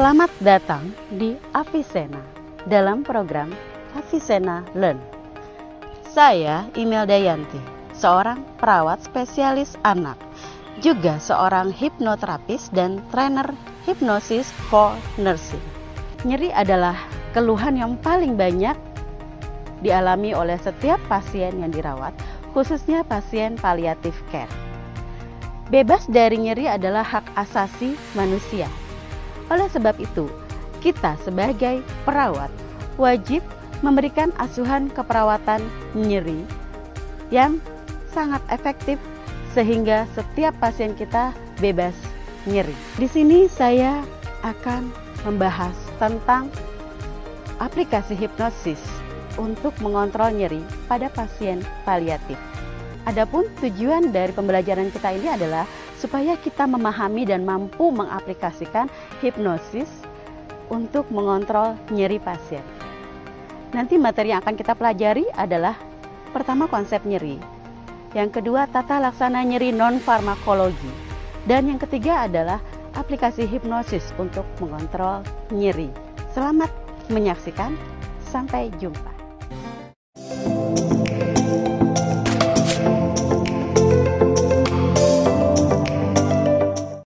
Selamat datang di Avicenna dalam program Avicenna Learn. Saya Imelda Yanti, seorang perawat spesialis anak, juga seorang hipnoterapis dan trainer hipnosis for nursing. Nyeri adalah keluhan yang paling banyak dialami oleh setiap pasien yang dirawat, khususnya pasien palliative care. Bebas dari nyeri adalah hak asasi manusia. Oleh sebab itu, kita sebagai perawat wajib memberikan asuhan keperawatan nyeri yang sangat efektif sehingga setiap pasien kita bebas nyeri. Di sini saya akan membahas tentang aplikasi hipnosis untuk mengontrol nyeri pada pasien paliatif. Adapun tujuan dari pembelajaran kita ini adalah supaya kita memahami dan mampu mengaplikasikan hipnosis untuk mengontrol nyeri pasien. Nanti materi yang akan kita pelajari adalah pertama konsep nyeri, yang kedua tata laksana nyeri non farmakologi, dan yang ketiga adalah aplikasi hipnosis untuk mengontrol nyeri. Selamat menyaksikan, sampai jumpa.